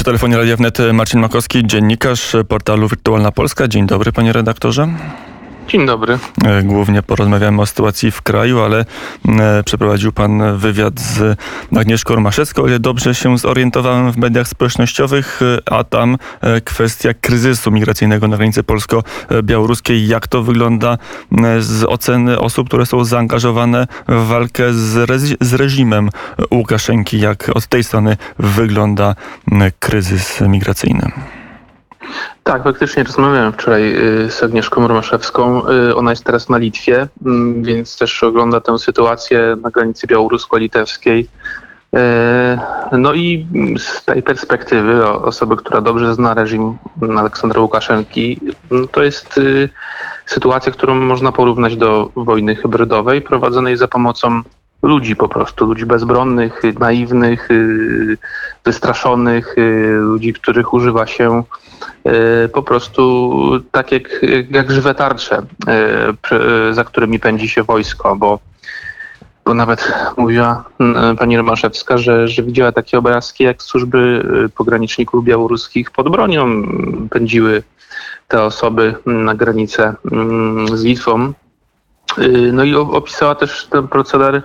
Przy telefonie Radia Wnet Marcin Makowski, dziennikarz portalu Wirtualna Polska. Dzień dobry panie redaktorze. Dzień dobry. E, głównie porozmawiamy o sytuacji w kraju, ale e, przeprowadził pan wywiad z Agnieszką Romaszewską, o ile dobrze się zorientowałem w mediach społecznościowych, e, a tam kwestia kryzysu migracyjnego na granicy polsko-białoruskiej. Jak to wygląda z oceny osób, które są zaangażowane w walkę z, z reżimem Łukaszenki? Jak od tej strony wygląda kryzys migracyjny? Tak, faktycznie rozmawiałem wczoraj y, z Agnieszką Romaszewską. Y, ona jest teraz na Litwie, mm, więc też ogląda tę sytuację na granicy białorusko-litewskiej. Y, no i z tej perspektywy osoby, która dobrze zna reżim Aleksandra Łukaszenki, no to jest sytuacja, którą można porównać do wojny hybrydowej prowadzonej za pomocą ludzi po prostu, ludzi bezbronnych, naiwnych, wystraszonych, ludzi, których używa się E, po prostu tak jak, jak żywe tarcze, za którymi pędzi się wojsko, bo, bo nawet mówiła pani Romaszewska, że, że widziała takie obrazki, jak służby pograniczników białoruskich pod bronią pędziły te osoby na granicę z Litwą. No i opisała też ten proceder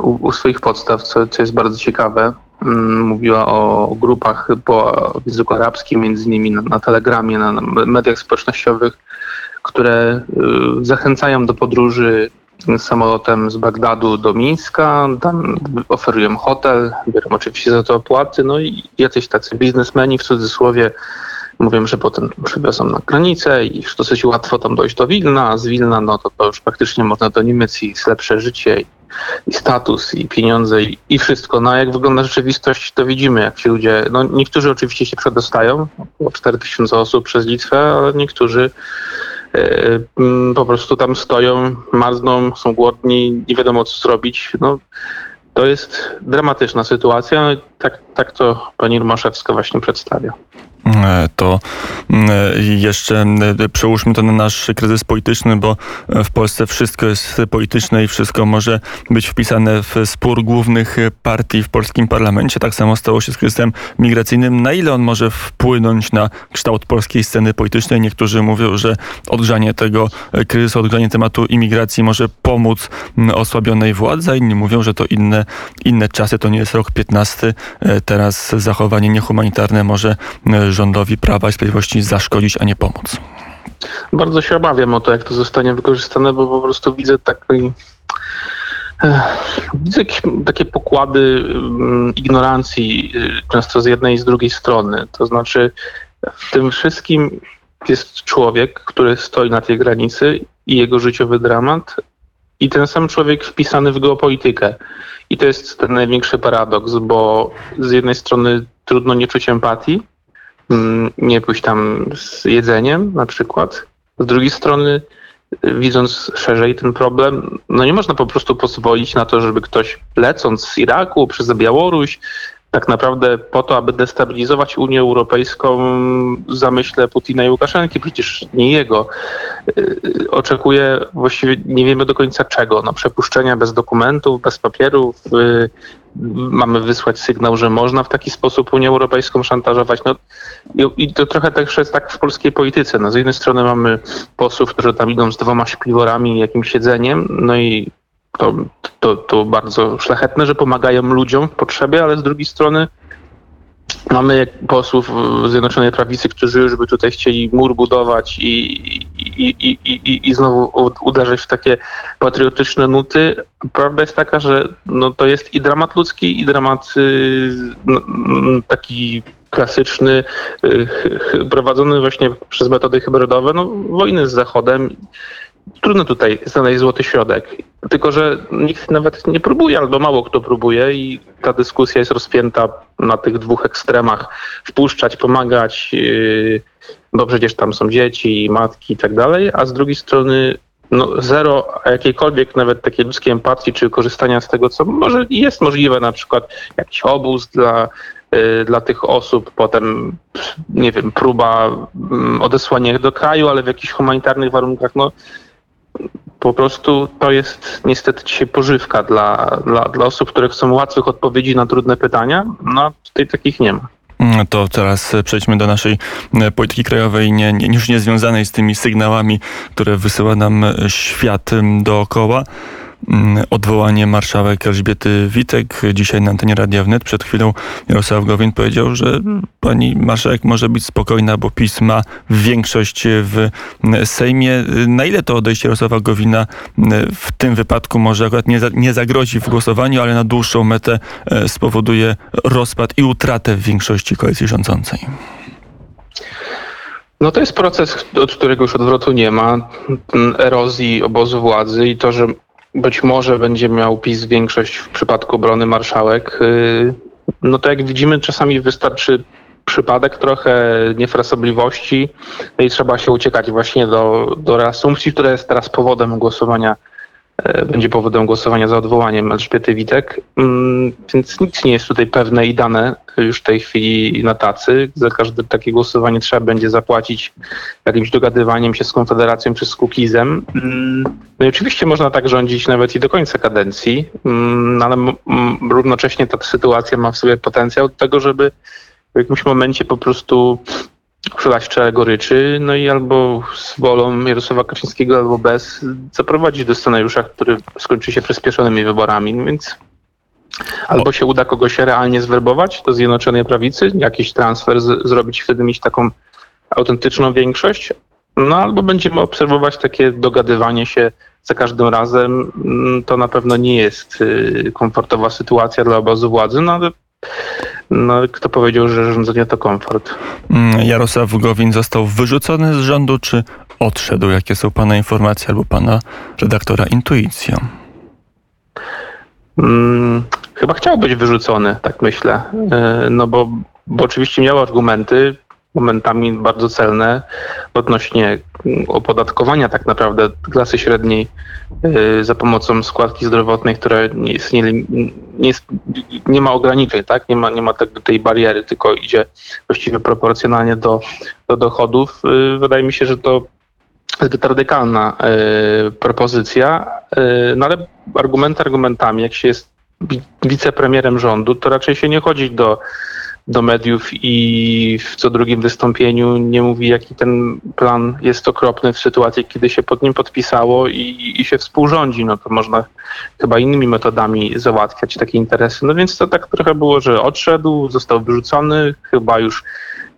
u, u swoich podstaw, co, co jest bardzo ciekawe. Mm, mówiła o grupach po języku arabskim, między innymi na, na Telegramie, na, na mediach społecznościowych, które y, zachęcają do podróży samolotem z Bagdadu do Mińska, tam oferują hotel, biorą oczywiście za to opłaty, no i jacyś tacy biznesmeni w cudzysłowie mówią, że potem przywiozą na granicę i już dosyć łatwo tam dojść do Wilna, a z Wilna no to, to już praktycznie można do Niemiec i jest lepsze życie i, i status i pieniądze i, i, wszystko. No a jak wygląda rzeczywistość, to widzimy, jak ci ludzie, no niektórzy oczywiście się przedostają, około 4000 osób przez Litwę, ale niektórzy e, po prostu tam stoją, marzną, są głodni, nie wiadomo co zrobić. No, to jest dramatyczna sytuacja. No tak, tak to pani Rumaszewska właśnie przedstawia. E, to e, jeszcze e, przełóżmy to na nasz kryzys polityczny, bo w Polsce wszystko jest polityczne i wszystko może być wpisane w spór głównych partii w polskim parlamencie. Tak samo stało się z kryzysem migracyjnym. Na ile on może wpłynąć na kształt polskiej sceny politycznej? Niektórzy mówią, że odgrzanie tego kryzysu, odgrzanie tematu imigracji może pomóc osłabionej władzy, a inni mówią, że to inne, inne czasy, to nie jest rok 15. Teraz zachowanie niehumanitarne może rządowi Prawa i Sprawiedliwości zaszkodzić, a nie pomóc? Bardzo się obawiam o to, jak to zostanie wykorzystane, bo po prostu widzę taki Widzę jakieś takie pokłady mm, ignorancji, y, często z jednej i z drugiej strony. To znaczy, w tym wszystkim jest człowiek, który stoi na tej granicy i jego życiowy dramat, i ten sam człowiek wpisany w geopolitykę. I to jest ten największy paradoks, bo z jednej strony trudno nie czuć empatii, nie pójść tam z jedzeniem na przykład. Z drugiej strony, widząc szerzej ten problem, no nie można po prostu pozwolić na to, żeby ktoś lecąc z Iraku przez Białoruś, tak naprawdę po to, aby destabilizować Unię Europejską zamyśle Putina i Łukaszenki, przecież nie jego. Y, oczekuje właściwie nie wiemy do końca czego. No, przepuszczenia bez dokumentów, bez papierów. Y, mamy wysłać sygnał, że można w taki sposób Unię Europejską szantażować. No, I to trochę też jest tak w polskiej polityce. No, z jednej strony mamy posłów, którzy tam idą z dwoma śpiworami i jakimś siedzeniem, no i to, to, to bardzo szlachetne, że pomagają ludziom w potrzebie, ale z drugiej strony mamy posłów Zjednoczonej Prawicy, którzy już by tutaj chcieli mur budować i, i, i, i, i znowu uderzyć w takie patriotyczne nuty. Prawda jest taka, że no, to jest i dramat ludzki, i dramat no, taki klasyczny, y, prowadzony właśnie przez metody hybrydowe, no, wojny z Zachodem trudno tutaj znaleźć złoty środek. Tylko, że nikt nawet nie próbuje, albo mało kto próbuje i ta dyskusja jest rozpięta na tych dwóch ekstremach. Wpuszczać, pomagać, yy, bo przecież tam są dzieci, matki i tak dalej, a z drugiej strony no, zero jakiejkolwiek nawet takiej ludzkiej empatii, czy korzystania z tego, co może jest możliwe, na przykład jakiś obóz dla, yy, dla tych osób, potem, nie wiem, próba mm, odesłania ich do kraju, ale w jakichś humanitarnych warunkach, no po prostu to jest niestety dzisiaj pożywka dla, dla, dla osób, które chcą łatwych odpowiedzi na trudne pytania, no tutaj takich nie ma. Mm, to teraz przejdźmy do naszej e, polityki krajowej, nie, nie, już nie związanej z tymi sygnałami, które wysyła nam świat dookoła. Mm, odwołanie marszałek Elżbiety Witek. Dzisiaj na antenie Radia Wnet przed chwilą Jarosław Gowin powiedział, że pani marszałek może być spokojna, bo PiS ma większość w Sejmie. Na ile to odejście Jarosława Gowina w tym wypadku może akurat nie, nie zagrozi w głosowaniu, ale na dłuższą metę e, spowoduje rozpad i utratę większości koalicji rządzącej? No to jest proces, od którego już odwrotu nie ma, erozji obozu władzy i to, że być może będzie miał PiS większość w przypadku obrony marszałek. Y, no to jak widzimy, czasami wystarczy przypadek trochę niefrasobliwości no i trzeba się uciekać właśnie do, do reasumpcji, która jest teraz powodem głosowania będzie powodem głosowania za odwołaniem Elżbiety Witek, mm, więc nic nie jest tutaj pewne i dane już w tej chwili na tacy. Za każde takie głosowanie trzeba będzie zapłacić jakimś dogadywaniem się z Konfederacją czy z Kukizem. Mm, no i oczywiście można tak rządzić nawet i do końca kadencji, mm, ale równocześnie ta sytuacja ma w sobie potencjał do tego, żeby w jakimś momencie po prostu przelać czele goryczy, no i albo z wolą Jarosława Kaczyńskiego, albo bez, zaprowadzić do scenariusza, który skończy się przyspieszonymi wyborami, no więc albo się uda kogoś realnie zwerbować do Zjednoczonej Prawicy, jakiś transfer z, zrobić, wtedy mieć taką autentyczną większość, no albo będziemy obserwować takie dogadywanie się za każdym razem. Mm, to na pewno nie jest y, komfortowa sytuacja dla obozu władzy, no ale no, kto powiedział, że rządzenie to komfort? Mm, Jarosław Gowin został wyrzucony z rządu, czy odszedł? Jakie są Pana informacje albo Pana redaktora intuicją? Hmm, chyba chciał być wyrzucony, tak myślę. E, no bo, bo oczywiście miał argumenty, momentami bardzo celne odnośnie opodatkowania tak naprawdę klasy średniej y, za pomocą składki zdrowotnej, która nie, jest, nie, nie, jest, nie ma ograniczeń, tak? nie ma, nie ma tej bariery, tylko idzie właściwie proporcjonalnie do, do dochodów. Y, wydaje mi się, że to zbyt radykalna y, propozycja, no ale argumenty argumentami, jak się jest wicepremierem rządu, to raczej się nie chodzi do do mediów i w co drugim wystąpieniu nie mówi, jaki ten plan jest okropny w sytuacji, kiedy się pod nim podpisało i, i się współrządzi. No to można chyba innymi metodami załatwiać takie interesy. No więc to tak trochę było, że odszedł, został wyrzucony, chyba już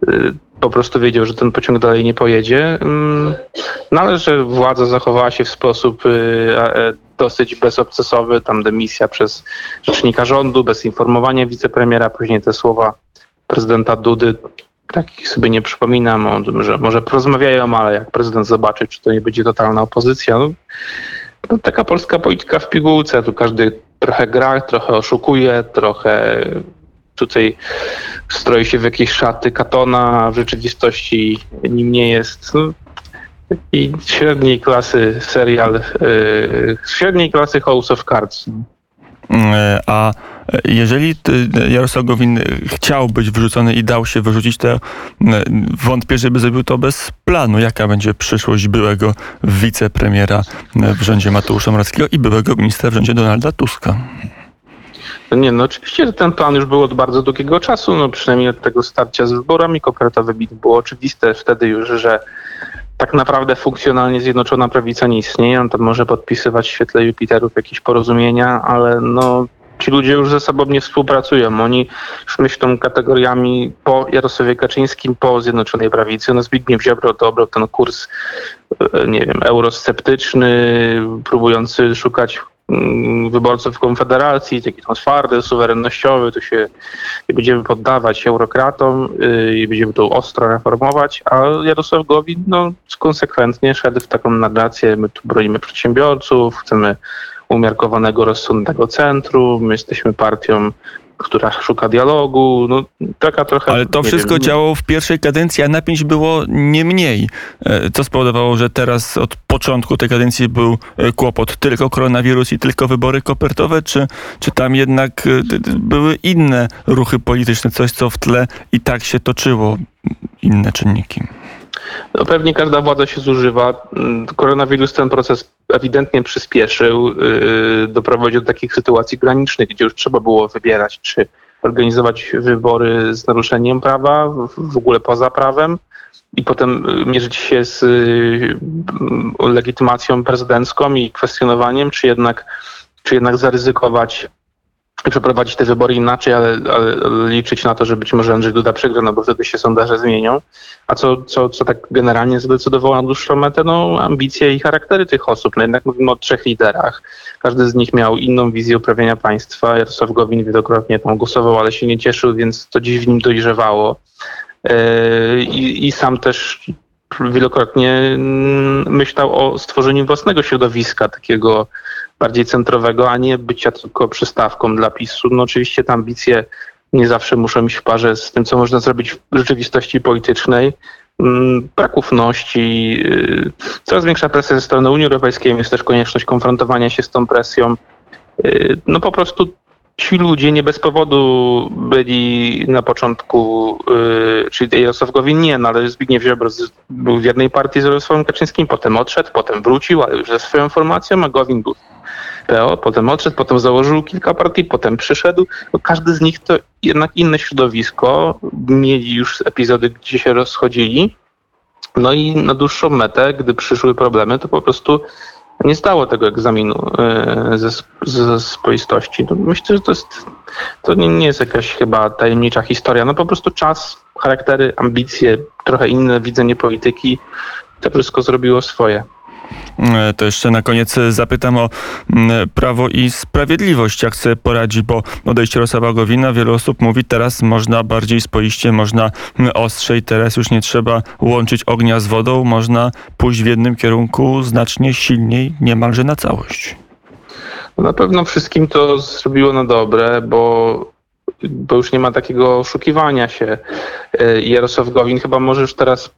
y, po prostu wiedział, że ten pociąg dalej nie pojedzie. Mm, no ale że władza zachowała się w sposób y, e, dosyć bezobcesowy, tam demisja przez rzecznika rządu, bez informowania wicepremiera, później te słowa prezydenta Dudy, takich sobie nie przypominam, że może porozmawiają, ale jak prezydent zobaczy, czy to nie będzie totalna opozycja, no, no taka polska polityka w pigułce, tu każdy trochę gra, trochę oszukuje, trochę tutaj stroi się w jakieś szaty Katona, a w rzeczywistości nim nie jest. No, i średniej klasy serial, yy, średniej klasy House of Cards. E, a jeżeli Jarosław Gowin chciał być wyrzucony i dał się wyrzucić, to e, wątpię, żeby zrobił to bez planu. Jaka będzie przyszłość byłego wicepremiera w rządzie Mateusza Morawieckiego i byłego ministra w rządzie Donalda Tuska? No nie, no oczywiście, ten plan już był od bardzo długiego czasu, no przynajmniej od tego starcia z wyborami kopertowymi było oczywiste wtedy już, że tak naprawdę funkcjonalnie Zjednoczona Prawica nie istnieje. On tam może podpisywać w świetle Jupiterów jakieś porozumienia, ale no ci ludzie już ze sobą nie współpracują. Oni już myślą kategoriami po Jarosławie Kaczyńskim, po Zjednoczonej Prawicy. No Zbigniew Ziobro to obrał ten kurs, e, nie wiem, eurosceptyczny, próbujący szukać wyborców Konfederacji, taki tam twardy, suwerennościowy, to się nie będziemy poddawać eurokratom y, i będziemy to ostro reformować, a Jarosław Gowin no, konsekwentnie szedł w taką narrację, my tu bronimy przedsiębiorców, chcemy umiarkowanego, rozsądnego centrum. My jesteśmy partią, która szuka dialogu. No, taka trochę. Ale to wszystko wiem, działało w pierwszej kadencji, a napięć było nie mniej. E, co spowodowało, że teraz od początku tej kadencji był e, kłopot tylko koronawirus i tylko wybory kopertowe, czy, czy tam jednak e, były inne ruchy polityczne, coś co w tle i tak się toczyło, inne czynniki? No pewnie każda władza się zużywa. Mm, koronawirus ten proces ewidentnie przyspieszył, yy, doprowadził do takich sytuacji granicznych, gdzie już trzeba było wybierać, czy organizować wybory z naruszeniem prawa, w ogóle poza prawem i potem mierzyć się z legitymacją prezydencką i kwestionowaniem, czy jednak, czy jednak zaryzykować przeprowadzić te wybory inaczej, ale, ale, liczyć na to, że być może Andrzej Duda przegra, no bo wtedy się sondaże zmienią. A co, co, co tak generalnie zdecydowało na dłuższą metę? No ambicje i charaktery tych osób. No jednak mówimy o trzech liderach. Każdy z nich miał inną wizję uprawiania państwa. Jarosław Gowin wielokrotnie tam głosował, ale się nie cieszył, więc to dziś w nim dojrzewało. Yy, I, i sam też wielokrotnie mm, myślał o stworzeniu własnego środowiska, takiego bardziej centrowego, a nie bycia tylko przystawką dla PiSu. No oczywiście te ambicje nie zawsze muszą iść w parze z tym, co można zrobić w rzeczywistości politycznej. Mm, brak ufności, y, coraz większa presja ze strony Unii Europejskiej, jest też konieczność konfrontowania się z tą presją. Y, no po prostu ci ludzie nie bez powodu byli na początku, yy, czyli Jarosław Gowin nie, no ale Zbigniew Ziobro był w jednej partii z Jarosławem Kaczyńskim, potem odszedł, potem wrócił, ale już ze swoją formacją, a Gowin był PO, potem odszedł, potem założył kilka partii, potem przyszedł. No każdy z nich to jednak inne środowisko, mieli już epizody, gdzie się rozchodzili. No i na dłuższą metę, gdy przyszły problemy, to po prostu nie zdało tego egzaminu e, ze, ze swoistości. No myślę, że to jest, to nie, nie jest jakaś chyba tajemnicza historia. No po prostu czas, charaktery, ambicje, trochę inne widzenie polityki, to wszystko zrobiło swoje. E, to jeszcze na koniec zapytam o mm, Prawo i Sprawiedliwość. Jak sobie poradzi, bo odejście Rosława Gowina, wielu osób mówi, teraz można bardziej spoiście, można mm, ostrzej, teraz już nie trzeba łączyć ognia z wodą, można pójść w jednym kierunku znacznie silniej, niemalże na całość. No na pewno wszystkim to zrobiło na dobre, bo bo już nie ma takiego oszukiwania się. E, Jarosław Gowin chyba może już teraz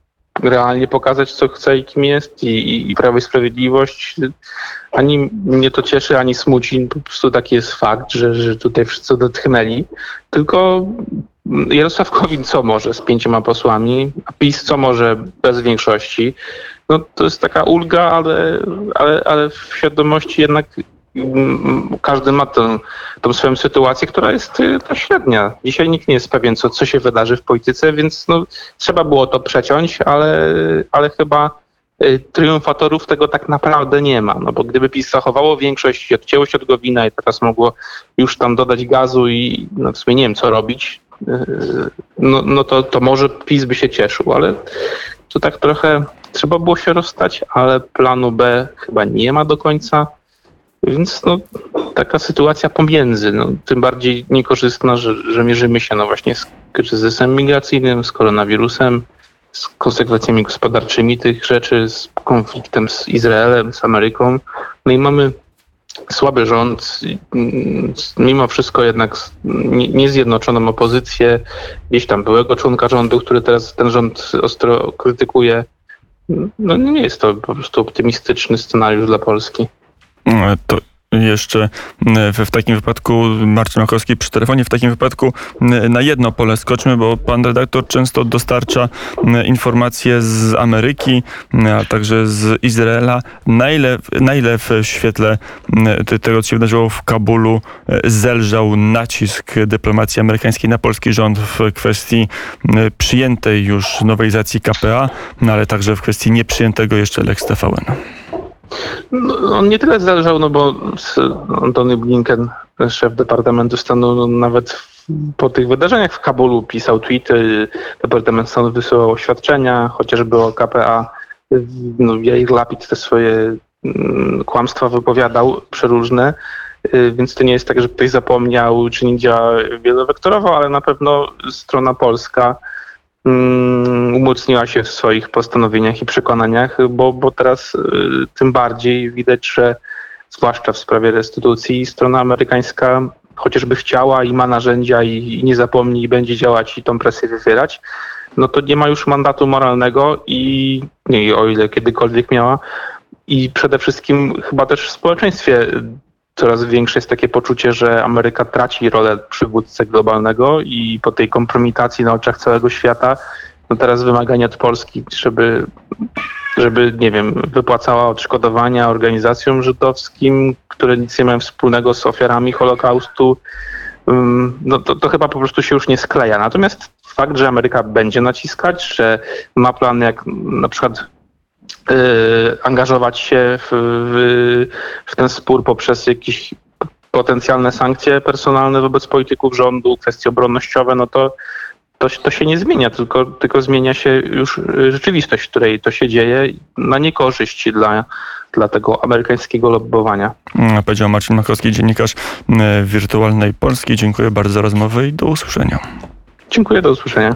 realnie pokazać, co chce i kim jest i, i Prawo i Sprawiedliwość. Ani mnie to cieszy, ani smuci. Po prostu taki jest fakt, że, że tutaj wszyscy dotknęli. Tylko Jarosław Kowin co może z pięcioma posłami, a PiS co może bez większości. No to jest taka ulga, ale, ale, ale w świadomości jednak każdy ma tą swoją sytuację, która jest y, ta średnia. Dzisiaj nikt nie jest pewien, co, co się wydarzy w polityce, więc no, trzeba było to przeciąć, ale, ale chyba y, triumfatorów tego tak naprawdę nie ma. No bo gdyby PiS zachowało większość odcięło się od Gowina i teraz mogło już tam dodać gazu i no w sumie nie wiem, co robić, y, no, no to, to może PiS by się cieszył, ale to tak trochę trzeba było się rozstać, ale planu B chyba nie ma do końca. Więc no, taka sytuacja pomiędzy, no, tym bardziej niekorzystna, że, że mierzymy się no właśnie z kryzysem migracyjnym, z koronawirusem, z konsekwencjami gospodarczymi tych rzeczy, z konfliktem z Izraelem, z Ameryką. No i mamy słaby rząd, mimo wszystko jednak niezjednoczoną opozycję, gdzieś tam byłego członka rządu, który teraz ten rząd ostro krytykuje. No nie jest to po prostu optymistyczny scenariusz dla Polski. To jeszcze w, w takim wypadku Marcin Makowski przy telefonie, w takim wypadku na jedno pole skoczmy, bo pan redaktor często dostarcza informacje z Ameryki, a także z Izraela. Na ile, na ile w świetle tego, co się wydarzyło w Kabulu, zelżał nacisk dyplomacji amerykańskiej na polski rząd w kwestii przyjętej już nowelizacji KPA, no ale także w kwestii nieprzyjętego jeszcze Lex TVN? No, on nie tyle zależał, no bo Antony Blinken, szef Departamentu Stanu, no, nawet po tych wydarzeniach w Kabulu pisał tweety, Departament Stanu wysyłał oświadczenia, chociażby o KPA. No, Jair Lapid te swoje mm, kłamstwa wypowiadał przeróżne, y, więc to nie jest tak, że ktoś zapomniał, czy nie działa wielowektorowo, ale na pewno strona polska umocniła się w swoich postanowieniach i przekonaniach, bo, bo teraz y, tym bardziej widać, że zwłaszcza w sprawie restytucji strona amerykańska chociażby chciała i ma narzędzia i, i nie zapomni i będzie działać i tą presję wywierać, no to nie ma już mandatu moralnego i nie, o ile kiedykolwiek miała. I przede wszystkim chyba też w społeczeństwie coraz większe jest takie poczucie, że Ameryka traci rolę przywódcy globalnego i po tej kompromitacji na oczach całego świata, no teraz wymagania od Polski, żeby, żeby, nie wiem, wypłacała odszkodowania organizacjom żydowskim, które nic nie mają wspólnego z ofiarami Holokaustu, ym, no to, to chyba po prostu się już nie skleja. Natomiast fakt, że Ameryka będzie naciskać, że ma plan jak na przykład angażować się w, w, w ten spór poprzez jakieś potencjalne sankcje personalne wobec polityków rządu, kwestie obronnościowe, no to, to, to się nie zmienia, tylko, tylko zmienia się już y, rzeczywistość, w której to się dzieje na niekorzyść dla, dla tego amerykańskiego lobbowania. Mm, Powiedział Marcin Machowski, dziennikarz e, Wirtualnej Polski. Dziękuję bardzo za rozmowę i do usłyszenia. Dziękuję, do usłyszenia.